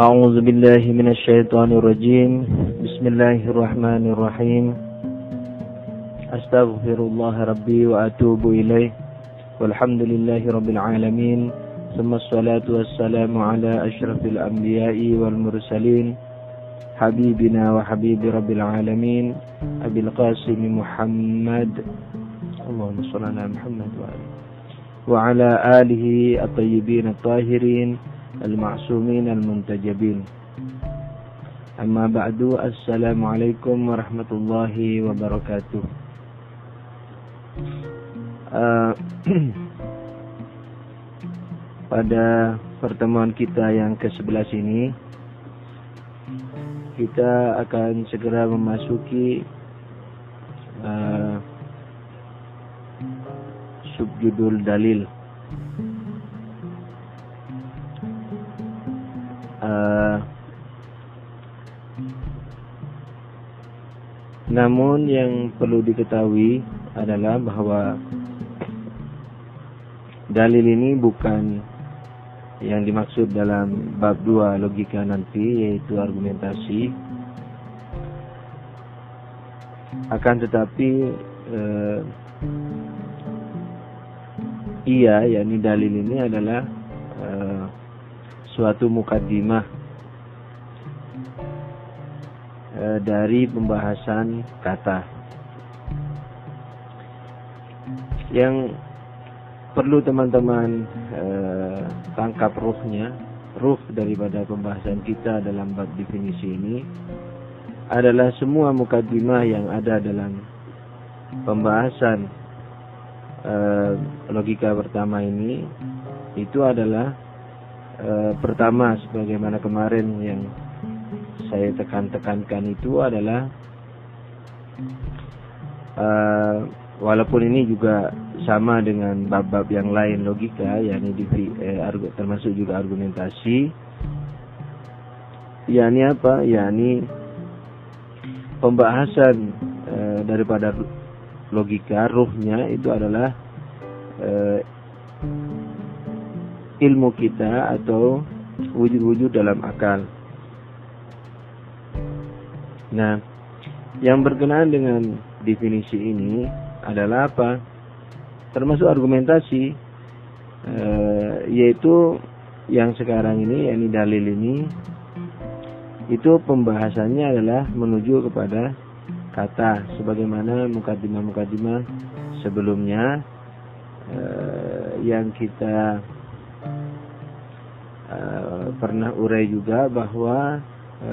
أعوذ بالله من الشيطان الرجيم. بسم الله الرحمن الرحيم. أستغفر الله ربي وأتوب إليه. والحمد لله رب العالمين. ثم الصلاة والسلام على أشرف الأنبياء والمرسلين. حبيبنا وحبيب رب العالمين. أبي القاسم محمد. اللهم صل على محمد وعلى آله. الطيبين الطاهرين. المعصومين المنتجبين أما بعد السلام عليكم ورحمة الله وبركاته uh, pada pertemuan kita yang ke-11 ini kita akan segera memasuki uh, subjudul dalil Uh, namun yang perlu diketahui adalah bahwa dalil ini bukan yang dimaksud dalam bab 2 logika nanti yaitu argumentasi. Akan tetapi eh, iya yakni dalil ini adalah eh, suatu mukadimah eh, dari pembahasan kata. Yang perlu teman-teman eh, tangkap ruhnya ruh daripada pembahasan kita dalam bab definisi ini adalah semua mukadimah yang ada dalam pembahasan eh, logika pertama ini itu adalah eh, pertama sebagaimana kemarin yang saya tekan-tekankan itu adalah eh, walaupun ini juga sama dengan bab-bab yang lain logika yakni eh, termasuk juga argumentasi. Yakni apa? Yakni pembahasan eh, daripada logika ruhnya itu adalah eh, ilmu kita atau wujud-wujud dalam akal. Nah yang berkenaan dengan definisi ini adalah apa? Termasuk argumentasi e, yaitu yang sekarang ini yakni dalil ini itu pembahasannya adalah menuju kepada kata sebagaimana mukadimah-mukadimah sebelumnya e, yang kita e, pernah urai juga bahwa e,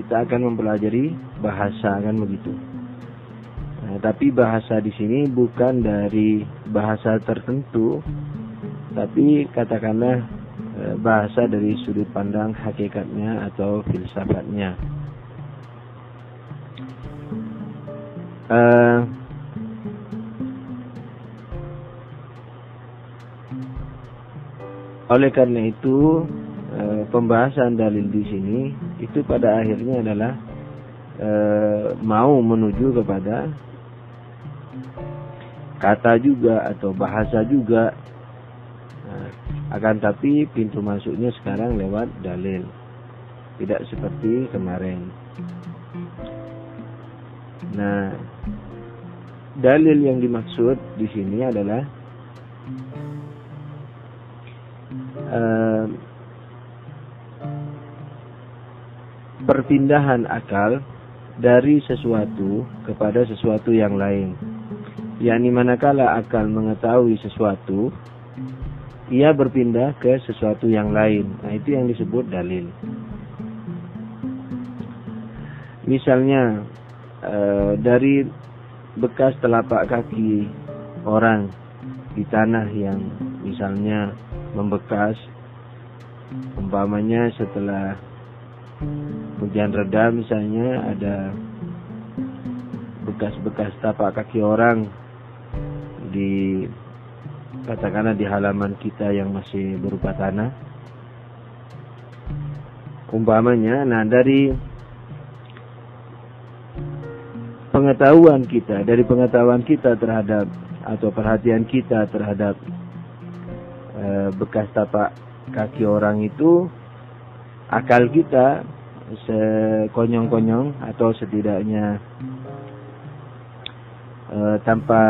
kita akan mempelajari bahasa kan begitu. Nah, tapi bahasa di sini bukan dari bahasa tertentu, tapi katakanlah bahasa dari sudut pandang hakikatnya atau filsafatnya. Uh, oleh karena itu uh, pembahasan dalil di sini itu pada akhirnya adalah uh, mau menuju kepada kata juga atau bahasa juga. Nah, akan tapi pintu masuknya sekarang lewat dalil. Tidak seperti kemarin. Nah dalil yang dimaksud di sini adalah uh, perpindahan akal dari sesuatu kepada sesuatu yang lain. Yakni manakala akal mengetahui sesuatu ia berpindah ke sesuatu yang lain. Nah itu yang disebut dalil. Misalnya e, dari bekas telapak kaki orang di tanah yang misalnya membekas. Umpamanya setelah hujan reda misalnya ada bekas-bekas tapak kaki orang di katakanlah di halaman kita yang masih berupa tanah. Umpamanya nah dari pengetahuan kita dari pengetahuan kita terhadap atau perhatian kita terhadap bekas tapak kaki orang itu akal kita sekonyong-konyong atau setidaknya e, tanpa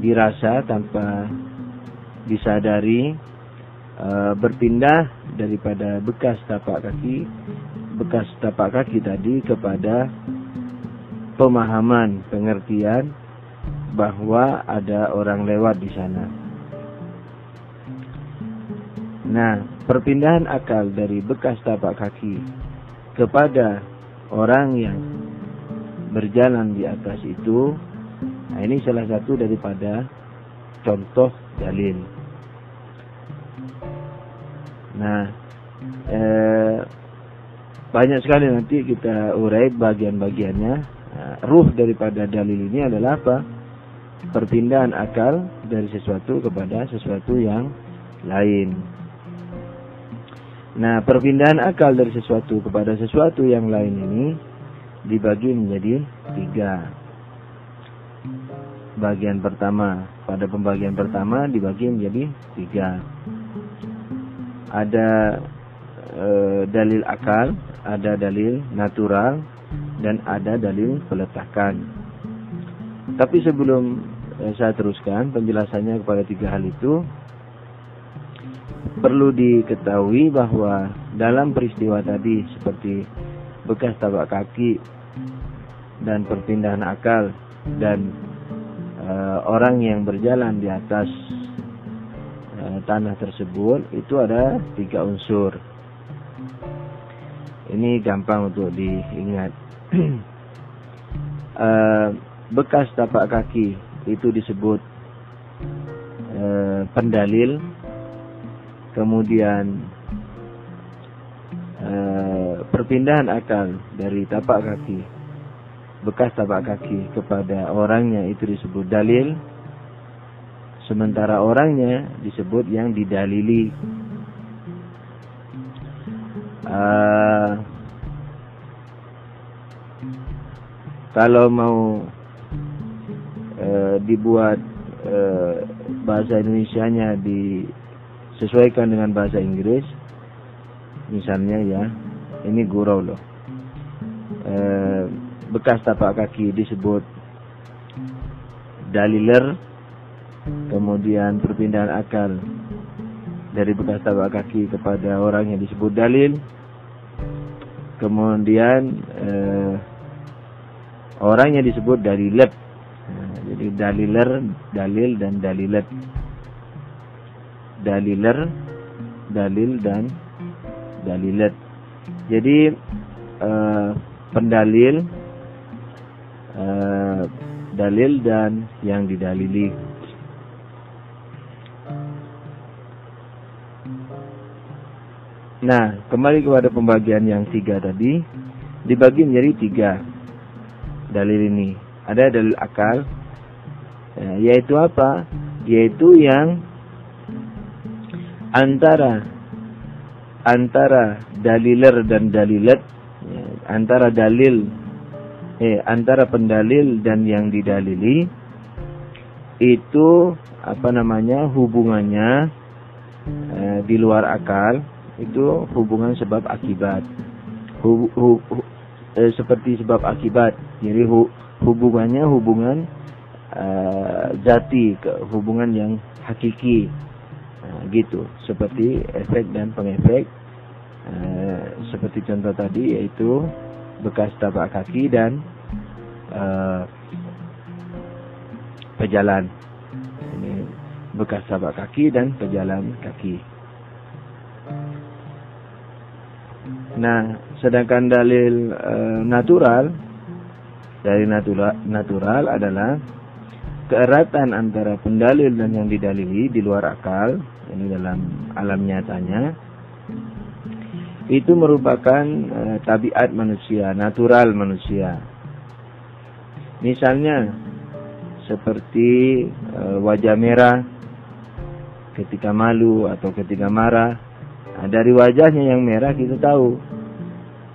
dirasa, tanpa disadari e, berpindah daripada bekas tapak kaki, bekas tapak kaki tadi kepada pemahaman, pengertian bahwa ada orang lewat di sana. Nah, perpindahan akal dari bekas tapak kaki kepada orang yang berjalan di atas itu, nah ini salah satu daripada contoh dalil. Nah, eh, banyak sekali nanti kita urai bagian-bagiannya. Nah, ruh daripada dalil ini adalah apa? Perpindahan akal dari sesuatu kepada sesuatu yang lain. Nah, perpindahan akal dari sesuatu kepada sesuatu yang lain ini dibagi menjadi tiga. Bagian pertama, pada pembagian pertama dibagi menjadi tiga. Ada e, dalil akal, ada dalil natural, dan ada dalil peletakan. Tapi sebelum e, saya teruskan penjelasannya kepada tiga hal itu, perlu diketahui bahwa dalam peristiwa tadi seperti bekas tapak kaki dan perpindahan akal dan e, orang yang berjalan di atas e, tanah tersebut itu ada tiga unsur. Ini gampang untuk diingat. e, bekas tapak kaki itu disebut e, pendalil kemudian uh, perpindahan akal dari tapak kaki bekas tapak kaki kepada orangnya itu disebut dalil. Sementara orangnya disebut yang didalili. Uh, kalau mau uh, dibuat uh, bahasa Indonesia-nya di sesuaikan dengan bahasa Inggris. Misalnya ya ini gurau loh. E, bekas tapak kaki disebut daliler kemudian perpindahan akal dari bekas tapak kaki kepada orang yang disebut dalil. Kemudian e, orang yang disebut dalilet nah, jadi daliler dalil dan dalilet daliler, dalil dan dalilat. Jadi uh, pendalil, uh, dalil dan yang didalili. Nah, kembali kepada pembagian yang tiga tadi, dibagi menjadi tiga dalil ini. Ada dalil akal, yaitu apa? Yaitu yang antara antara daliler dan dalilat ya, antara dalil eh antara pendalil dan yang didalili itu apa namanya hubungannya eh, di luar akal itu hubungan sebab akibat. Hu, hu, hu, eh, seperti sebab akibat jadi hu, hubungannya hubungan eh, jati ke hubungan yang hakiki Nah, gitu, seperti efek dan pengefek. Uh, seperti contoh tadi yaitu bekas tapak kaki dan uh, pejalan. Ini bekas tapak kaki dan pejalan kaki. Nah, sedangkan dalil uh, natural dari natural, natural adalah keeratan antara pendalil dan yang didalili di luar akal ini dalam alam nyatanya itu merupakan e, tabiat manusia, natural manusia. Misalnya seperti e, wajah merah ketika malu atau ketika marah. Nah, dari wajahnya yang merah kita tahu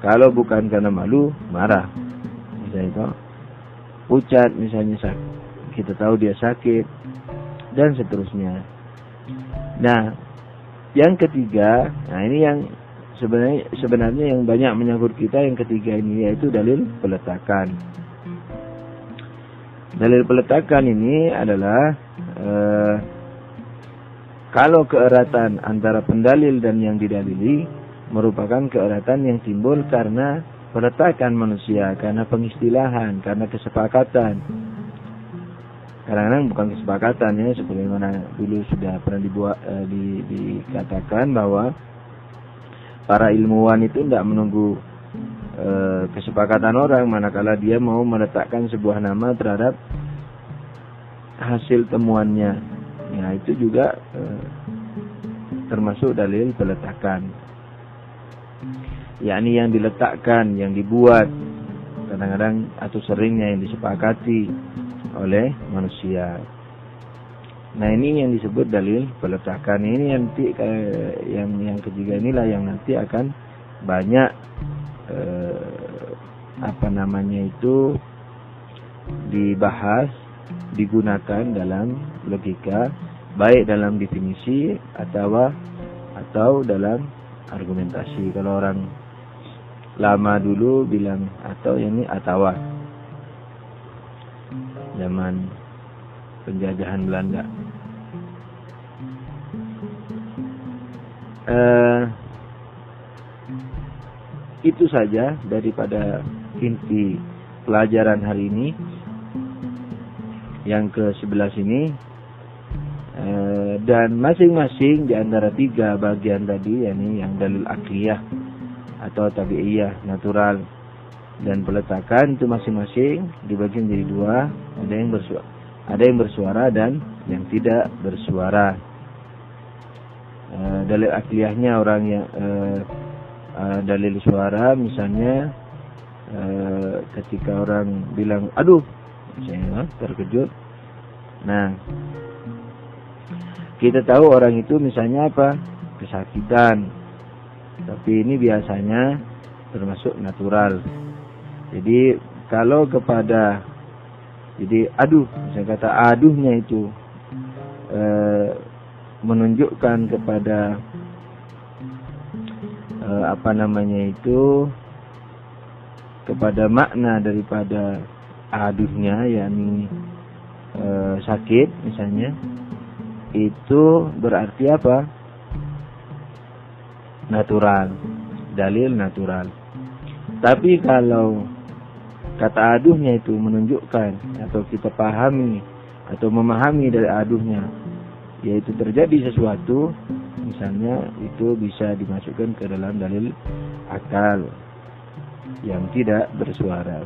kalau bukan karena malu marah. Misalnya itu pucat misalnya kita tahu dia sakit dan seterusnya. Nah, yang ketiga, nah ini yang sebenarnya sebenarnya yang banyak menyangkut kita yang ketiga ini yaitu dalil peletakan. Dalil peletakan ini adalah eh, kalau keeratan antara pendalil dan yang didalili merupakan keeratan yang timbul karena peletakan manusia, karena pengistilahan, karena kesepakatan. Kadang-kadang bukan kesepakatan ya, sebagaimana dulu sudah pernah dibuat eh, di, dikatakan bahwa para ilmuwan itu tidak menunggu eh, kesepakatan orang, manakala dia mau meletakkan sebuah nama terhadap hasil temuannya. Ya itu juga eh, termasuk dalil peletakan. Yakni yang diletakkan, yang dibuat. Kadang-kadang atau seringnya yang disepakati oleh manusia. Nah ini yang disebut dalil peletakan. Ini nanti yang yang ketiga inilah yang nanti akan banyak eh, apa namanya itu dibahas digunakan dalam logika baik dalam definisi atau atau dalam argumentasi. Kalau orang lama dulu bilang atau ini atawa zaman penjajahan Belanda. Uh, itu saja daripada inti pelajaran hari ini. Yang ke-11 ini uh, dan masing-masing di antara tiga bagian tadi yakni yang dalil akliyah atau tabi'iyah natural dan peletakan itu masing-masing dibagi menjadi dua ada yang bersuara ada yang bersuara dan yang tidak bersuara. E, dalil akliyahnya orang yang e, e, dalil suara misalnya e, ketika orang bilang aduh saya terkejut. Nah kita tahu orang itu misalnya apa? Kesakitan. Tapi ini biasanya termasuk natural. Jadi kalau kepada jadi aduh, saya kata aduhnya itu e, menunjukkan kepada e, apa namanya itu kepada makna daripada aduhnya yakni e, sakit misalnya itu berarti apa? natural, dalil natural. Tapi kalau kata aduhnya itu menunjukkan atau kita pahami atau memahami dari aduhnya yaitu terjadi sesuatu misalnya itu bisa dimasukkan ke dalam dalil akal yang tidak bersuara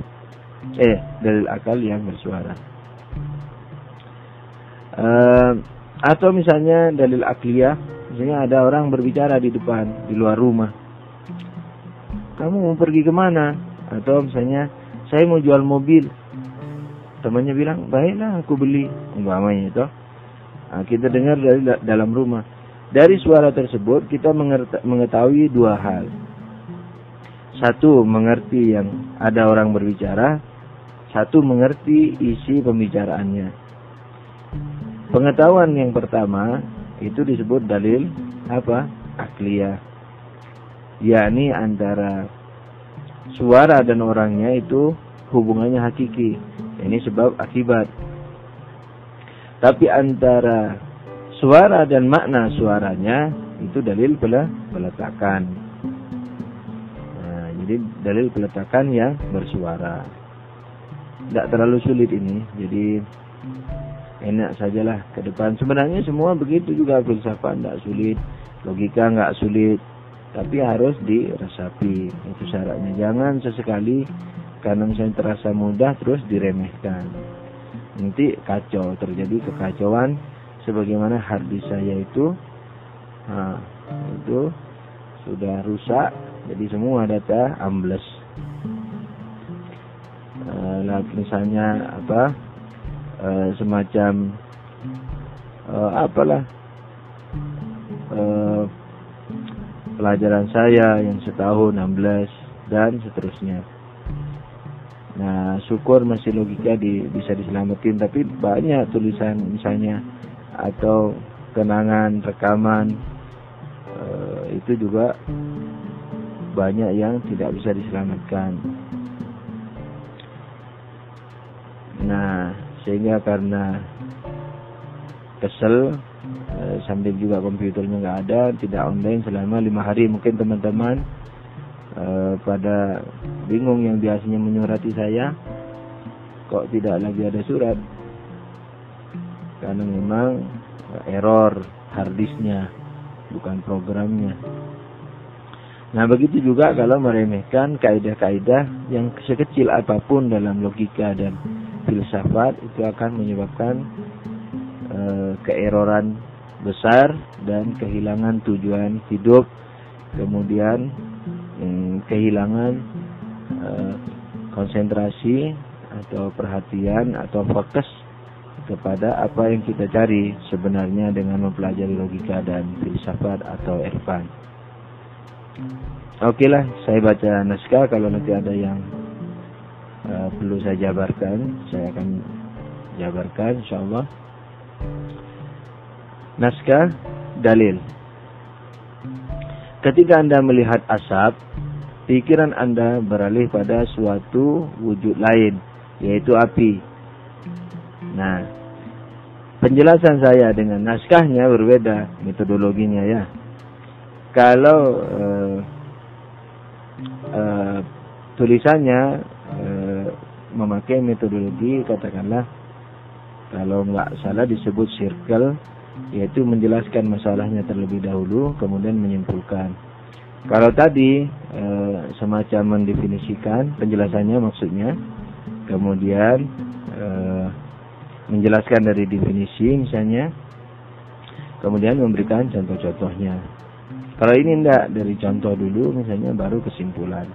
eh dalil akal yang bersuara uh, atau misalnya dalil akliyah Misalnya ada orang berbicara di depan, di luar rumah. Kamu mau pergi ke mana? Atau misalnya, saya mau jual mobil. Temannya bilang, baiklah aku beli. Umpamanya itu. Nah, kita dengar dari dalam rumah. Dari suara tersebut kita mengetahui dua hal. Satu, mengerti yang ada orang berbicara. Satu, mengerti isi pembicaraannya. Pengetahuan yang pertama itu disebut dalil apa akliyah yakni antara suara dan orangnya itu hubungannya hakiki. Ini sebab akibat. Tapi antara suara dan makna suaranya itu dalil peletakan. Nah, jadi dalil peletakan yang bersuara. Tidak terlalu sulit ini jadi enak sajalah ke depan. Sebenarnya semua begitu juga filsafat tidak sulit, logika nggak sulit, tapi harus diresapi. Itu syaratnya. Jangan sesekali karena misalnya terasa mudah terus diremehkan. Nanti kacau, terjadi kekacauan sebagaimana harddisk saya itu nah, itu sudah rusak jadi semua data ambles uh, misalnya apa uh, semacam uh, apalah pelajaran saya yang setahun 16 dan seterusnya. Nah, syukur masih logika di, bisa diselamatin, tapi banyak tulisan misalnya atau kenangan rekaman uh, itu juga banyak yang tidak bisa diselamatkan. Nah, sehingga karena kesel sambil juga komputernya nggak ada, tidak online selama lima hari. Mungkin teman-teman eh, pada bingung yang biasanya menyurati saya, kok tidak lagi ada surat? Karena memang error harddisknya, bukan programnya. Nah begitu juga kalau meremehkan kaidah-kaidah yang sekecil apa pun dalam logika dan filsafat itu akan menyebabkan e, keeroran besar dan kehilangan tujuan hidup, kemudian e, kehilangan e, konsentrasi atau perhatian atau fokus kepada apa yang kita cari sebenarnya dengan mempelajari logika dan filsafat atau irfan. Oke lah, saya baca naskah kalau nanti ada yang uh, perlu saya jabarkan, saya akan jabarkan insyaallah. Naskah dalil. Ketika Anda melihat asap, pikiran Anda beralih pada suatu wujud lain, yaitu api. Nah, penjelasan saya dengan naskahnya berbeda metodologinya ya. Kalau uh, uh, tulisannya uh, memakai metodologi katakanlah kalau nggak salah disebut circle yaitu menjelaskan masalahnya terlebih dahulu kemudian menyimpulkan kalau tadi e, semacam mendefinisikan penjelasannya maksudnya kemudian e, menjelaskan dari definisi misalnya kemudian memberikan contoh-contohnya kalau ini enggak dari contoh dulu misalnya baru kesimpulan.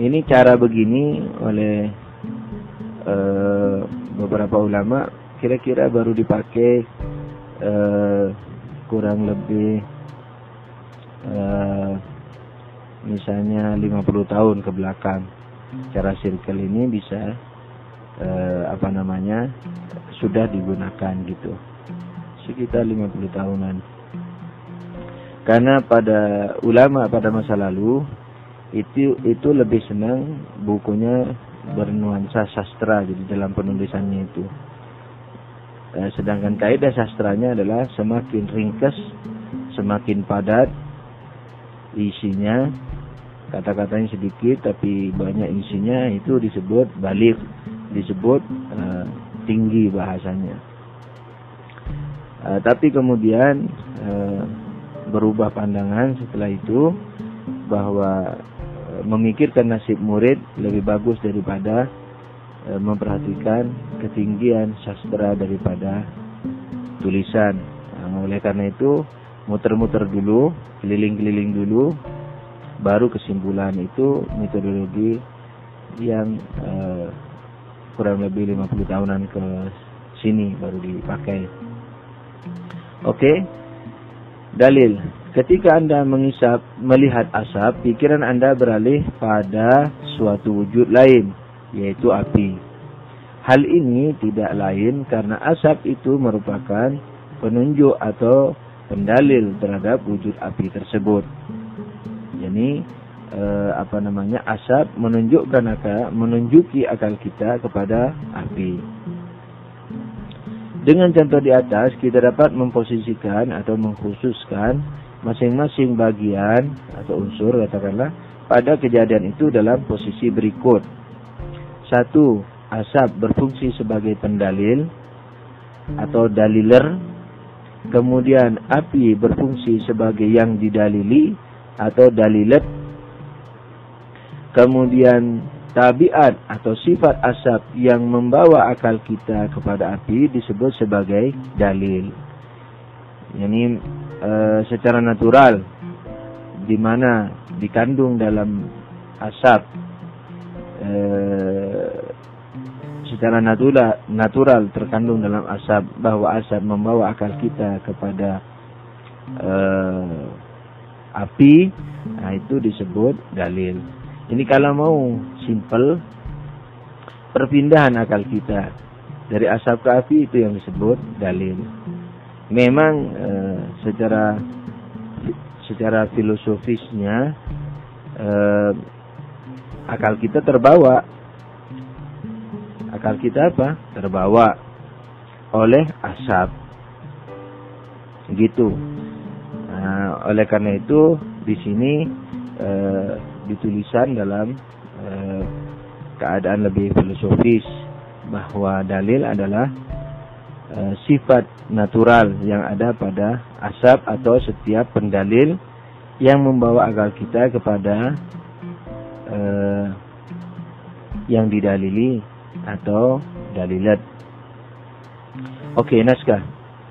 Ini cara begini oleh uh, beberapa ulama kira-kira baru dipakai uh, kurang lebih uh, misalnya 50 tahun ke belakang. Cara circle ini bisa uh, apa namanya sudah digunakan gitu sekitar 50 tahunan. Karena pada ulama pada masa lalu itu itu lebih senang bukunya bernuansa sastra jadi dalam penulisannya itu. Eh, sedangkan kaidah sastranya adalah semakin ringkas, semakin padat isinya, kata-katanya sedikit tapi banyak isinya itu disebut balik, disebut uh, tinggi bahasanya. Uh, tapi kemudian uh, berubah pandangan setelah itu bahwa uh, memikirkan nasib murid lebih bagus daripada uh, memperhatikan ketinggian sastra daripada tulisan. Uh, oleh karena itu muter-muter dulu, keliling-keliling dulu, baru kesimpulan itu metodologi yang uh, kurang lebih 50 tahunan ke sini baru dipakai. Oke. Dalil. Ketika Anda mengisap, melihat asap, pikiran Anda beralih pada suatu wujud lain, yaitu api. Hal ini tidak lain karena asap itu merupakan penunjuk atau pendalil terhadap wujud api tersebut. Jadi eh, apa namanya asap menunjukkan akal, menunjuki akal kita kepada api. Dengan contoh di atas, kita dapat memposisikan atau mengkhususkan masing-masing bagian atau unsur, katakanlah, pada kejadian itu dalam posisi berikut. Satu, asap berfungsi sebagai pendalil atau daliler. Kemudian api berfungsi sebagai yang didalili atau dalilet. Kemudian tabiat atau sifat asap yang membawa akal kita kepada api disebut sebagai dalil. Ini e, secara natural di mana dikandung dalam asap e, secara natural natural terkandung dalam asap bahwa asap membawa akal kita kepada e, api nah itu disebut dalil. Ini kalau mau simple perpindahan akal kita dari asap ke api itu yang disebut dalil. Memang e, secara secara filosofisnya eh, akal kita terbawa akal kita apa? Terbawa oleh asap. Gitu. Nah, oleh karena itu di sini eh, ditulisan dalam eh, keadaan lebih filosofis bahwa dalil adalah Eh, sifat natural yang ada pada asap atau setiap pendalil yang membawa akal kita kepada uh, yang didalili atau dalilat. Oke, okay, naskah.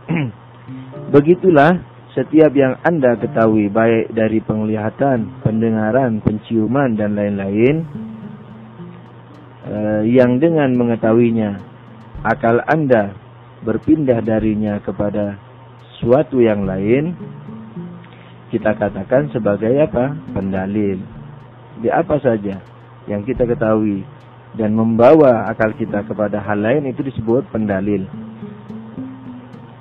Begitulah setiap yang Anda ketahui baik dari penglihatan, pendengaran, penciuman dan lain-lain uh, yang dengan mengetahuinya akal Anda berpindah darinya kepada suatu yang lain, kita katakan sebagai apa? Pendalil. Di apa saja yang kita ketahui dan membawa akal kita kepada hal lain itu disebut pendalil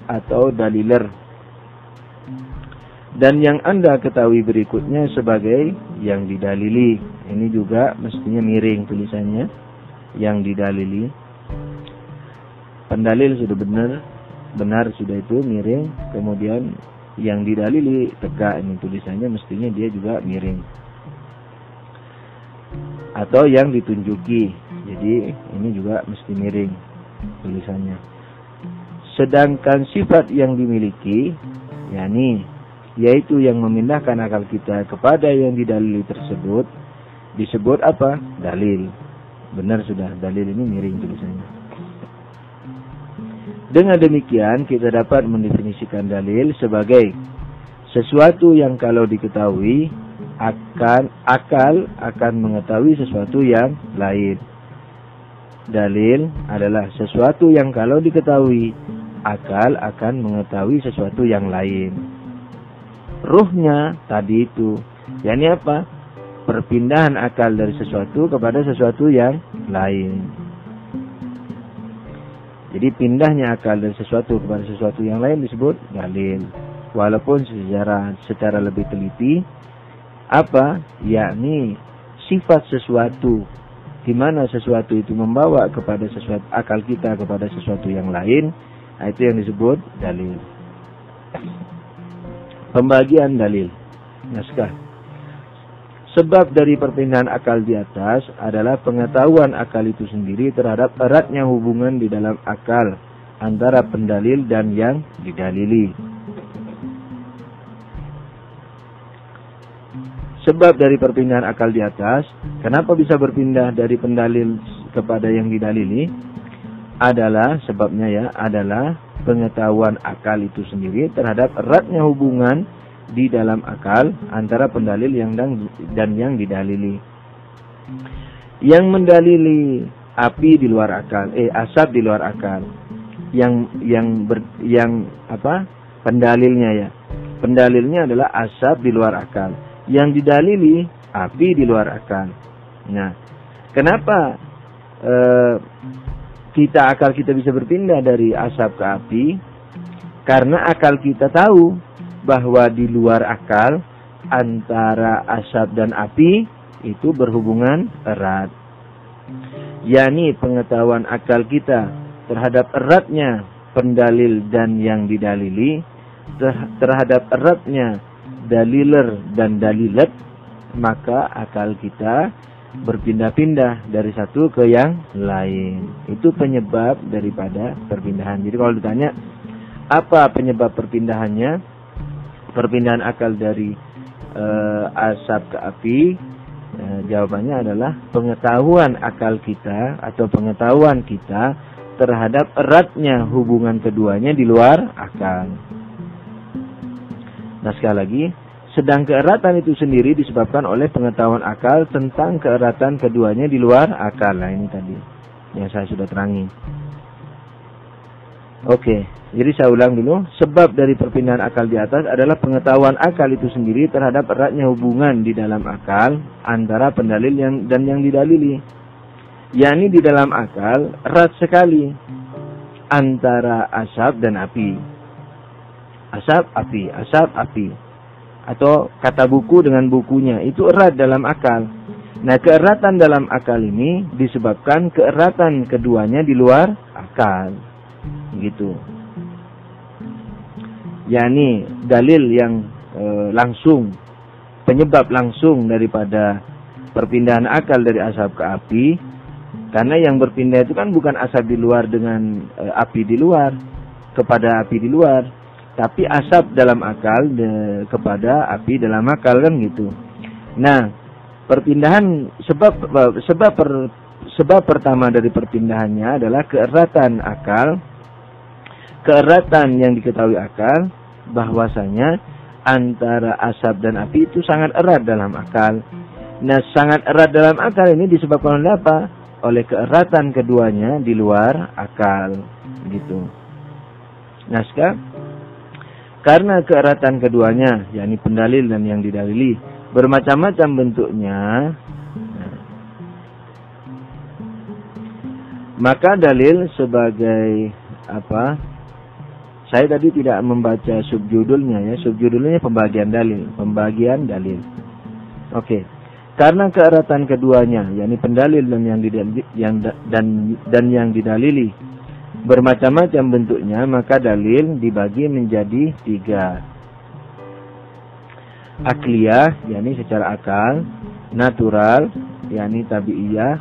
atau daliler. Dan yang Anda ketahui berikutnya sebagai yang didalili. Ini juga mestinya miring tulisannya. Yang didalili pendalil sudah benar benar sudah itu miring kemudian yang didalili tegak ini tulisannya mestinya dia juga miring atau yang ditunjuki. Jadi ini juga mesti miring tulisannya. Sedangkan sifat yang dimiliki yakni yaitu yang memindahkan akal kita kepada yang didalili tersebut disebut apa? Dalil. Benar sudah dalil ini miring tulisannya. Dengan demikian kita dapat mendefinisikan dalil sebagai sesuatu yang kalau diketahui akan akal akan mengetahui sesuatu yang lain. Dalil adalah sesuatu yang kalau diketahui akal akan mengetahui sesuatu yang lain. Ruhnya tadi itu, yakni apa? Perpindahan akal dari sesuatu kepada sesuatu yang lain. Jadi pindahnya akal dari sesuatu kepada sesuatu yang lain disebut dalil. Walaupun secara secara lebih teliti apa yakni sifat sesuatu di mana sesuatu itu membawa kepada sesuatu akal kita kepada sesuatu yang lain nah itu yang disebut dalil. Pembagian dalil naskah Sebab dari perpindahan akal di atas adalah pengetahuan akal itu sendiri terhadap eratnya hubungan di dalam akal antara pendalil dan yang didalili. Sebab dari perpindahan akal di atas, kenapa bisa berpindah dari pendalil kepada yang didalili? Adalah sebabnya ya, adalah pengetahuan akal itu sendiri terhadap eratnya hubungan di dalam akal antara pendalil yang dan, dan yang didalili. Yang mendalili api di luar akal, eh asap di luar akal. Yang yang ber, yang apa? Pendalilnya ya. Pendalilnya adalah asap di luar akal. Yang didalili api di luar akal. Nah, kenapa eh, kita akal kita bisa berpindah dari asap ke api? Karena akal kita tahu bahwa di luar akal antara asap dan api itu berhubungan erat. yakni pengetahuan akal kita terhadap eratnya pendalil dan yang didalili, terhadap eratnya daliler dan dalilat, maka akal kita berpindah-pindah dari satu ke yang lain. Itu penyebab daripada perpindahan. Jadi kalau ditanya apa penyebab perpindahannya? perpindahan akal dari uh, asap ke api? Uh, jawabannya adalah pengetahuan akal kita atau pengetahuan kita terhadap eratnya hubungan keduanya di luar akal. Nah sekali lagi, sedang keeratan itu sendiri disebabkan oleh pengetahuan akal tentang keeratan keduanya di luar akal. Nah ini tadi yang saya sudah terangi. Oke, jadi saya ulang dulu. Sebab dari perpindahan akal di atas adalah pengetahuan akal itu sendiri terhadap eratnya hubungan di dalam akal antara pendalil yang dan yang didalili. yakni di dalam akal erat sekali antara asap dan api. Asap, api, asap, api. atau kata buku dengan bukunya itu erat dalam akal. Nah, keeratan dalam akal ini disebabkan keeratan keduanya di luar akal. Gitu. yakni dalil yang e, langsung penyebab langsung daripada perpindahan akal dari asap ke api karena yang berpindah itu kan bukan asap di luar dengan e, api di luar kepada api di luar tapi asap dalam akal de, kepada api dalam akal kan gitu nah perpindahan sebab sebab per, sebab pertama dari perpindahannya adalah keeratan akal keeratan yang diketahui akal bahwasanya antara asap dan api itu sangat erat dalam akal. Nah, sangat erat dalam akal ini disebabkan oleh apa? Oleh keeratan keduanya di luar akal, gitu. Naskah karena keeratan keduanya, yakni pendalil dan yang didalili, bermacam-macam bentuknya, maka dalil sebagai apa saya tadi tidak membaca subjudulnya ya. Subjudulnya pembagian dalil, pembagian dalil. Oke. Karena keeratan keduanya, yakni pendalil dan yang didalili, dan yang didalili bermacam-macam bentuknya, maka dalil dibagi menjadi tiga. Akliyah, yakni secara akal, natural, yakni tabiiyah,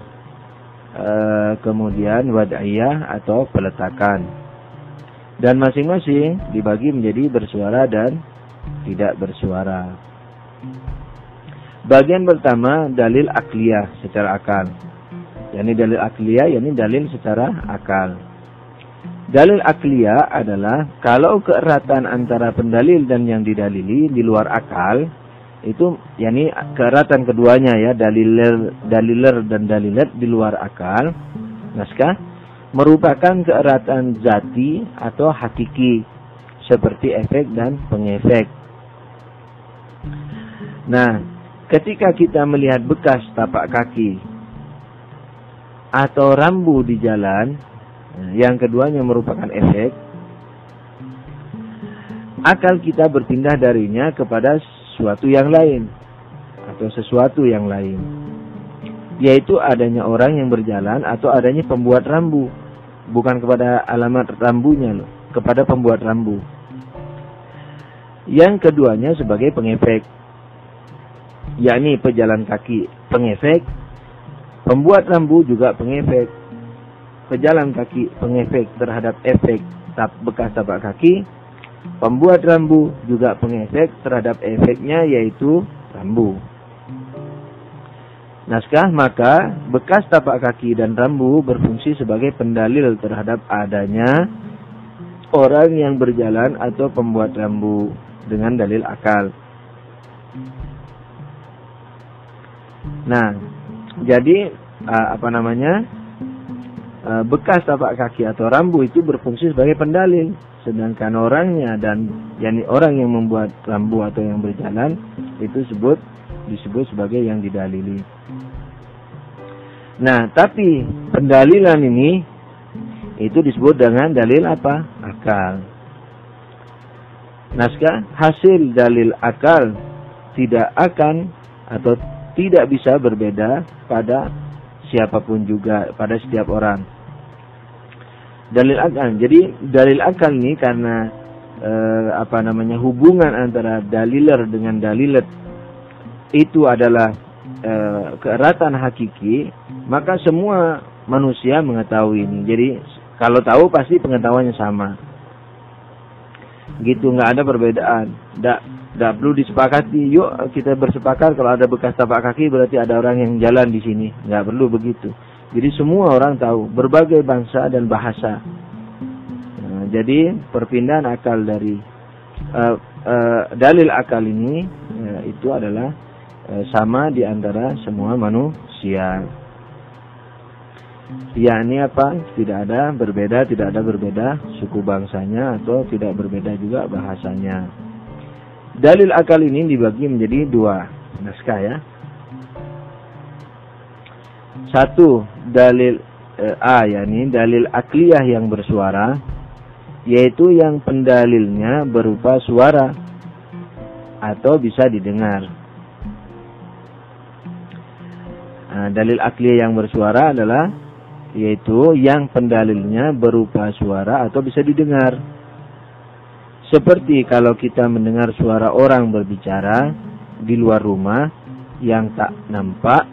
eh, kemudian wad'iyah atau peletakan. Dan masing-masing dibagi menjadi bersuara dan tidak bersuara. Bagian pertama dalil akliyah secara akal. Yani dalil akliyah yakni dalil secara akal. Dalil akliyah adalah kalau keeratan antara pendalil dan yang didalili di luar akal itu yakni keeratan keduanya ya daliler daliler dan dalilet di luar akal naskah merupakan keeratan zati atau hakiki seperti efek dan pengefek. Nah, ketika kita melihat bekas tapak kaki atau rambu di jalan, yang keduanya merupakan efek, akal kita berpindah darinya kepada sesuatu yang lain atau sesuatu yang lain. Yaitu adanya orang yang berjalan atau adanya pembuat rambu. Bukan kepada alamat rambunya loh kepada pembuat rambu. Yang keduanya sebagai pengefek. Yakni pejalan kaki pengefek pembuat rambu juga pengefek pejalan kaki pengefek terhadap efek tap bekas tapak kaki pembuat rambu juga pengefek terhadap efeknya yaitu rambu naskah maka bekas tapak kaki dan rambu berfungsi sebagai pendalil terhadap adanya orang yang berjalan atau pembuat rambu dengan dalil akal. Nah, jadi apa namanya bekas tapak kaki atau rambu itu berfungsi sebagai pendalil, sedangkan orangnya dan yakni orang yang membuat rambu atau yang berjalan itu sebut disebut sebagai yang didalili. Nah, tapi pendalilan ini itu disebut dengan dalil apa? Akal. Naskah hasil dalil akal tidak akan atau tidak bisa berbeda pada siapa pun juga, pada setiap orang. Dalil akal. Jadi dalil akal ini karena eh, apa namanya hubungan antara daliler dengan dalilet itu adalah e, keeratan hakiki, maka semua manusia mengetahui ini. Jadi kalau tahu pasti pengetahuannya sama. Gitu nggak ada perbedaan. Nggak nggak perlu disepakati. Yuk kita bersepakat kalau ada bekas tapak kaki berarti ada orang yang jalan di sini. Nggak perlu begitu. Jadi semua orang tahu berbagai bangsa dan bahasa. Nah, jadi perpindahan akal dari uh, uh, dalil akal ini uh, itu adalah Eh, sama di antara semua manusia. Ya ini apa? Tidak ada berbeda, tidak ada berbeda suku bangsanya atau tidak berbeda juga bahasanya. Dalil akal ini dibagi menjadi dua naskah ya. Satu dalil eh, A yakni dalil akliyah yang bersuara yaitu yang pendalilnya berupa suara atau bisa didengar. Nah, dalil akli yang bersuara adalah yaitu yang pendalilnya berupa suara atau bisa didengar. Seperti kalau kita mendengar suara orang berbicara di luar rumah yang tak nampak,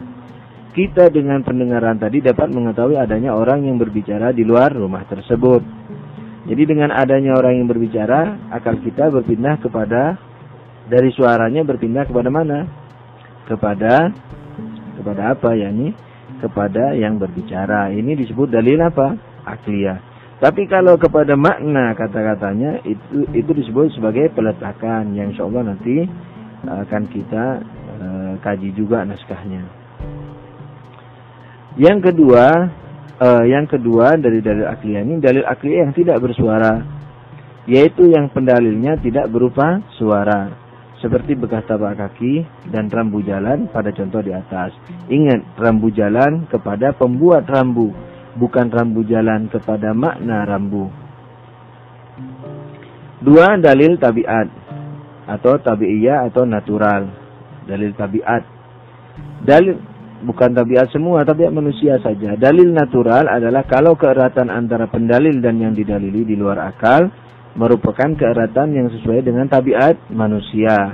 kita dengan pendengaran tadi dapat mengetahui adanya orang yang berbicara di luar rumah tersebut. Jadi dengan adanya orang yang berbicara, akal kita berpindah kepada dari suaranya berpindah kepada mana? Kepada kepada apa ya ini? Kepada yang berbicara. Ini disebut dalil apa? Akliyah. Tapi kalau kepada makna kata-katanya itu itu disebut sebagai peletakan yang insya Allah nanti akan kita uh, kaji juga naskahnya. Yang kedua, uh, yang kedua dari dalil akliyah ini dalil akliyah yang tidak bersuara, yaitu yang pendalilnya tidak berupa suara, seperti bekas tapak kaki dan rambu jalan pada contoh di atas. Ingat rambu jalan kepada pembuat rambu bukan rambu jalan kepada makna rambu. Dua dalil tabiat atau tabiiyah atau natural. Dalil tabiat. Dalil bukan tabiat semua, tabiat manusia saja. Dalil natural adalah kalau keeratan antara pendalil dan yang didalili di luar akal merupakan keeratan yang sesuai dengan tabiat manusia.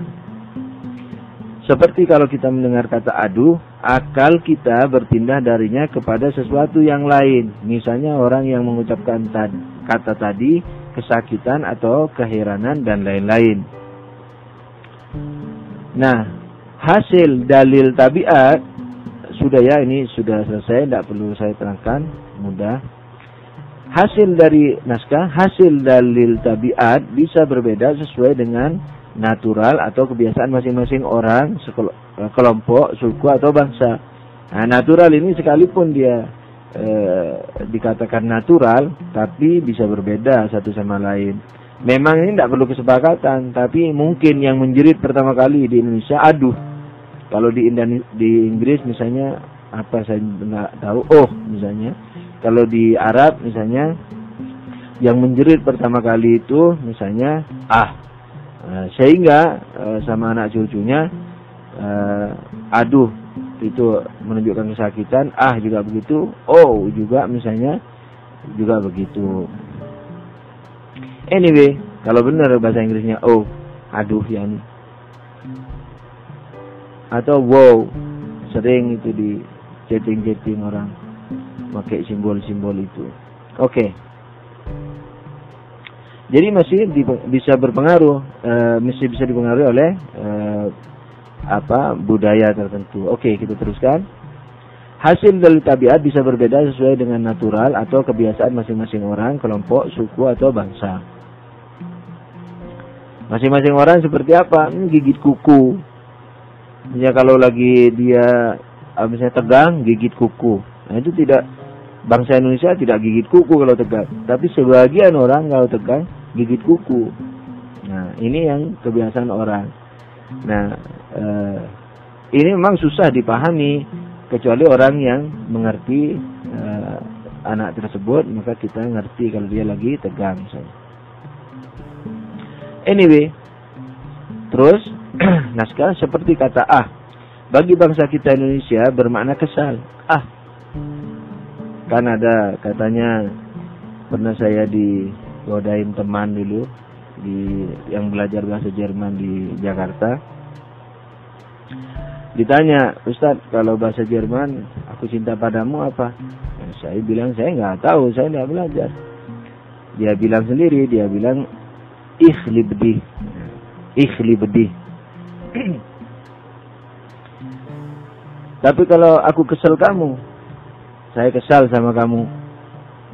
Seperti kalau kita mendengar kata aduh, akal kita berpindah darinya kepada sesuatu yang lain. Misalnya orang yang mengucapkan kata tadi kesakitan atau keheranan dan lain-lain. Nah, hasil dalil tabiat sudah ya ini sudah selesai, tidak perlu saya terangkan, mudah. Hasil dari naskah, hasil dalil tabiat bisa berbeda sesuai dengan natural atau kebiasaan masing-masing orang, kelompok, suku atau bangsa. Nah, natural ini sekalipun dia e, dikatakan natural, tapi bisa berbeda satu sama lain. Memang ini tidak perlu kesepakatan, tapi mungkin yang menjerit pertama kali di Indonesia, aduh. Kalau di Indone di Inggris misalnya apa saya nggak tahu, oh misalnya. Kalau di Arab misalnya yang menjerit pertama kali itu misalnya ah Eh, sehingga uh, sama anak cucunya uh, aduh itu menunjukkan kesakitan. Ah juga begitu. Oh juga misalnya juga begitu. Anyway kalau benar bahasa Inggrisnya oh aduh ya ini atau wow sering itu di chatting-chatting orang pakai simbol-simbol itu. Oke. okay. Jadi masih di, bisa berpengaruh, e, masih bisa dipengaruhi oleh e, apa budaya tertentu. Oke, kita teruskan. Hasil dari tabiat bisa berbeda sesuai dengan natural atau kebiasaan masing-masing orang, kelompok, suku atau bangsa. Masing-masing orang seperti apa? Hmm, gigit kuku. Ya kalau lagi dia misalnya tegang, gigit kuku. Nah itu tidak bangsa Indonesia tidak gigit kuku kalau tegang, tapi sebagian orang kalau tegang gigit kuku. Nah, ini yang kebiasaan orang. Nah, eh, ini memang susah dipahami kecuali orang yang mengerti eh, anak tersebut, maka kita ngerti kalau dia lagi tegang misalnya. Anyway, terus naskah seperti kata ah. Bagi bangsa kita Indonesia bermakna kesal. Ah. Kan ada katanya pernah saya di godain teman dulu di yang belajar bahasa Jerman di Jakarta. Ditanya, Ustadz, kalau bahasa Jerman aku cinta padamu apa? Nah, saya bilang saya nggak tahu, saya nggak belajar. Dia bilang sendiri, dia bilang ikhli bedih, ikhli bedih. Tapi kalau aku kesel kamu, saya kesal sama kamu,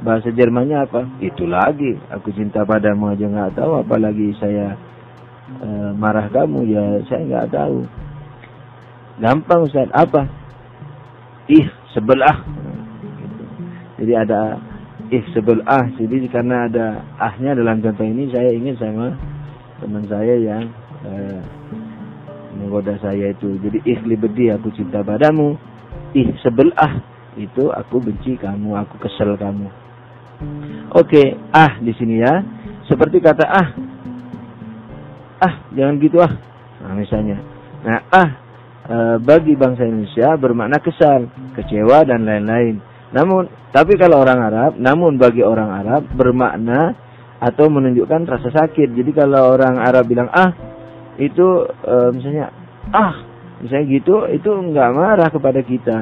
bahasa Jermannya apa? Itu lagi. Aku cinta padamu aja nggak tahu, apalagi saya e, marah kamu ya saya nggak tahu. Gampang Ustaz. Apa? Ih sebelah. Jadi ada ih sebelah. Jadi karena ada ahnya dalam contoh ini saya ingin sama teman saya yang e, menggoda saya itu. Jadi ih libedi aku cinta padamu. Ih sebelah itu aku benci kamu, aku kesel kamu. Oke, ah di sini ya. Seperti kata ah. Ah, jangan gitu ah. Nah, misalnya. Nah, ah e, bagi bangsa Indonesia bermakna kesal, kecewa dan lain-lain. Namun, tapi kalau orang Arab, namun bagi orang Arab bermakna atau menunjukkan rasa sakit. Jadi kalau orang Arab bilang ah itu e, misalnya ah misalnya gitu itu nggak marah kepada kita.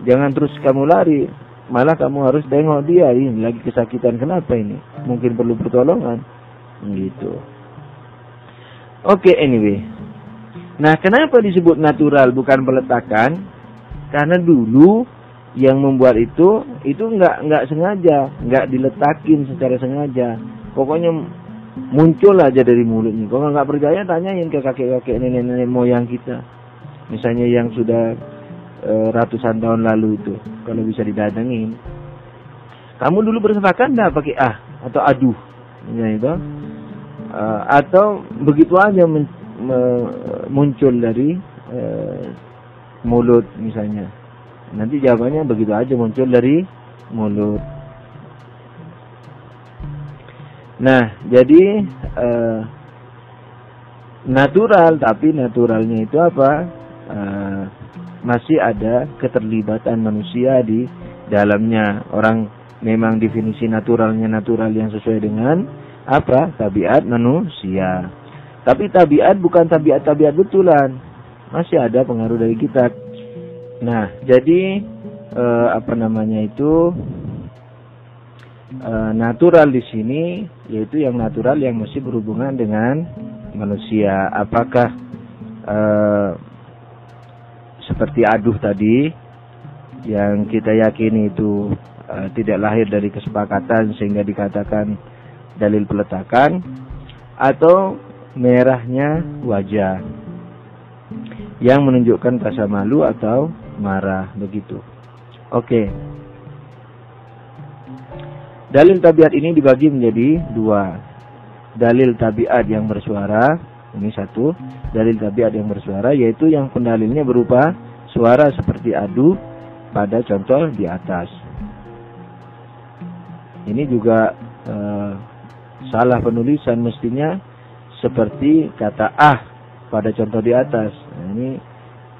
Jangan terus kamu lari, malah kamu harus tengok dia ini lagi kesakitan kenapa ini? Mungkin perlu pertolongan. Gitu. Oke, okay, anyway. Nah, kenapa disebut natural bukan peletakan? Karena dulu yang membuat itu itu nggak nggak sengaja, nggak diletakin secara sengaja. Pokoknya muncul aja dari mulutnya. Kalau nggak percaya tanyain ke kakek-kakek nenek-nenek moyang kita. Misalnya yang sudah e, ratusan tahun lalu itu, kalau bisa didatengin. Kamu dulu bersepakat nggak pakai ah atau aduh, ya itu, e, atau begitu aja men, me, muncul dari e, mulut misalnya. Nanti jawabannya begitu aja muncul dari mulut. Nah, jadi e, natural tapi naturalnya itu apa? Masih ada keterlibatan manusia di dalamnya. Orang memang definisi naturalnya natural yang sesuai dengan apa? Tabiat manusia. Tapi tabiat bukan tabiat-tabiat betulan. Masih ada pengaruh dari kita. Nah, jadi eh, apa namanya itu eh, natural di sini yaitu yang natural yang masih berhubungan dengan manusia. Apakah eh, seperti aduh tadi yang kita yakini itu uh, tidak lahir dari kesepakatan sehingga dikatakan dalil peletakan atau merahnya wajah yang menunjukkan rasa malu atau marah begitu. Oke. Dalil tabiat ini dibagi menjadi dua. Dalil tabiat yang bersuara, ini satu. Dalil tabiat yang bersuara yaitu yang pendalilnya berupa suara seperti adu pada contoh di atas. Ini juga eh, salah penulisan mestinya seperti kata ah pada contoh di atas. Nah, ini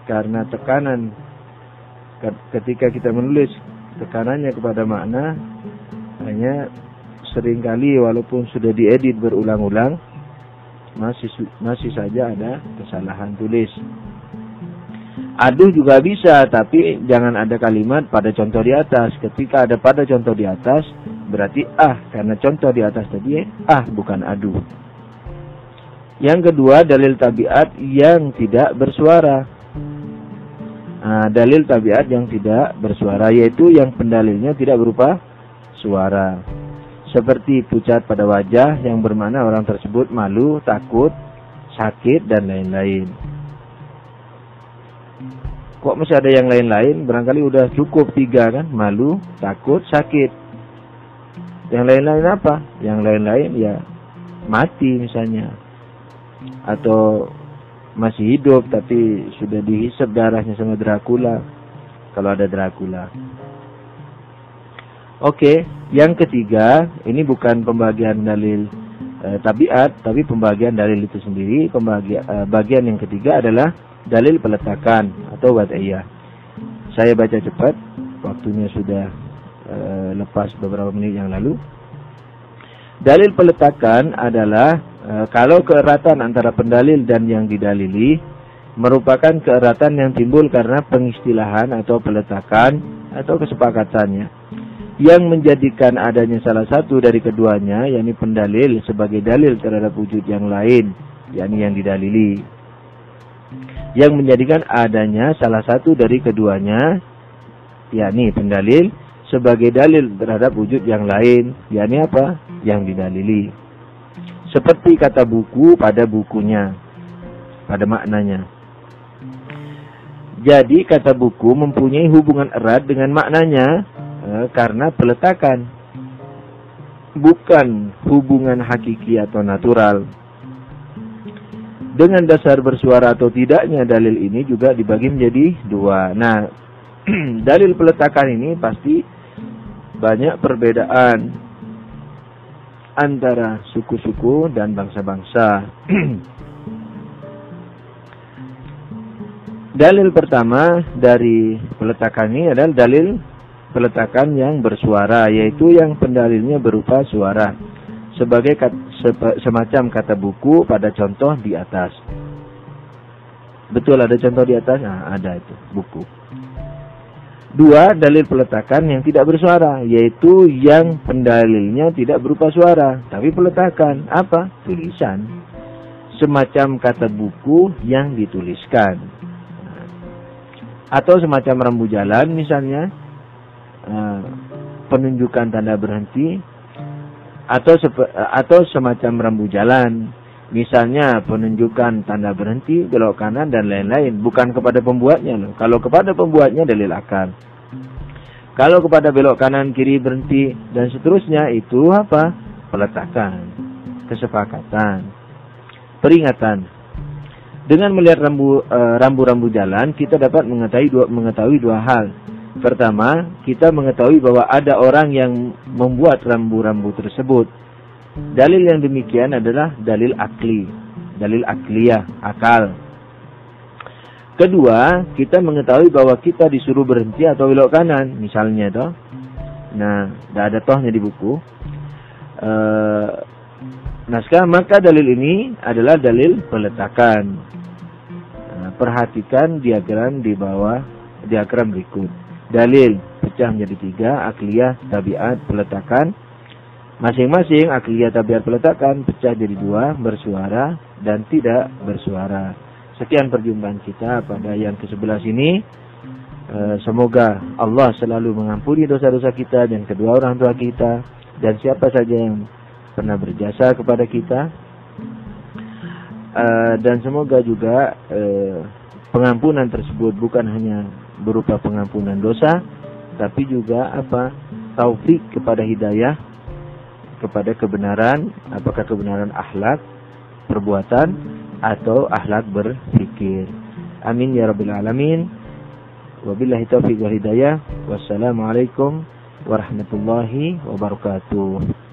karena tekanan ketika kita menulis tekanannya kepada makna hanya sering kali walaupun sudah diedit berulang-ulang masih masih saja ada kesalahan tulis. Aduh juga bisa, tapi jangan ada kalimat pada contoh di atas. Ketika ada pada contoh di atas, berarti ah, karena contoh di atas tadi ah bukan aduh. Yang kedua, dalil tabiat yang tidak bersuara. Nah, dalil tabiat yang tidak bersuara yaitu yang pendalilnya tidak berupa suara. Seperti pucat pada wajah yang bermakna orang tersebut malu, takut, sakit, dan lain-lain. Kok masih ada yang lain-lain? Barangkali udah cukup tiga kan? Malu, takut, sakit. Yang lain-lain apa? Yang lain-lain ya mati misalnya atau masih hidup tapi sudah dihisap darahnya sama Dracula kalau ada Dracula. Oke, yang ketiga ini bukan pembagian dalil e, tabiat tapi pembagian dalil itu sendiri. Pembagian e, bagian yang ketiga adalah dalil peletakan atau wad'iyah. Saya baca cepat, waktunya sudah e, lepas beberapa menit yang lalu. Dalil peletakan adalah E, kalau keeratan antara pendalil dan yang didalili merupakan keeratan yang timbul karena pengistilahan atau peletakan atau kesepakatannya yang menjadikan adanya salah satu dari keduanya yakni pendalil sebagai dalil terhadap wujud yang lain yakni yang didalili. Yang menjadikan adanya salah satu dari keduanya yakni pendalil sebagai dalil terhadap wujud yang lain yakni apa? Yang didalili. Seperti kata buku pada bukunya, pada maknanya. Jadi kata buku mempunyai hubungan erat dengan maknanya eh, karena peletakan, bukan hubungan hakiki atau natural. Dengan dasar bersuara atau tidaknya dalil ini juga dibagi menjadi dua. Nah, dalil peletakan ini pasti banyak perbedaan antara suku-suku dan bangsa-bangsa. Dalil pertama dari peletakan ini adalah dalil peletakan yang bersuara, yaitu yang pendalilnya berupa suara. Sebagai kat, sepa, semacam kata buku pada contoh di atas. Betul ada contoh di atas? Nah, ada itu, buku. Dua, dalil peletakan yang tidak bersuara, yaitu yang pendalilnya tidak berupa suara, tapi peletakan. Apa? Tulisan. Semacam kata buku yang dituliskan atau semacam rambu jalan misalnya uh, penunjukan tanda berhenti atau atau semacam rambu jalan. Misalnya penunjukan tanda berhenti belok kanan dan lain-lain. Bukan kepada pembuatnya loh. Kalau kepada pembuatnya dalil akal. Kalau kepada belok kanan kiri berhenti dan seterusnya itu apa? Peletakan. Kesepakatan. Peringatan. Dengan melihat rambu eh, rambu-rambu jalan, kita dapat mengetahui dua, mengetahui dua hal. Pertama, kita mengetahui bahwa ada orang yang membuat rambu-rambu tersebut. Dalil yang demikian adalah dalil akli, dalil akliyah, akal. Kedua, kita mengetahui bahwa kita disuruh berhenti atau belok kanan, misalnya toh. Nah, tidak ada tohnya di buku. Uh, naskah maka dalil ini adalah dalil peletakan perhatikan diagram di bawah diagram berikut. Dalil pecah menjadi tiga, akliyah, tabiat, peletakan. Masing-masing akliyah, tabiat, peletakan pecah jadi dua, bersuara dan tidak bersuara. Sekian perjumpaan kita pada yang ke-11 ini. Eh, semoga Allah selalu mengampuni dosa-dosa kita dan kedua orang tua kita dan siapa saja yang pernah berjasa kepada kita Uh, dan semoga juga uh, pengampunan tersebut bukan hanya berupa pengampunan dosa, tapi juga apa taufik kepada hidayah, kepada kebenaran, apakah kebenaran akhlak, perbuatan, atau akhlak berpikir. Amin ya rabbil alamin. Wabillahi taufiq wal hidayah. Wassalamualaikum warahmatullahi wabarakatuh.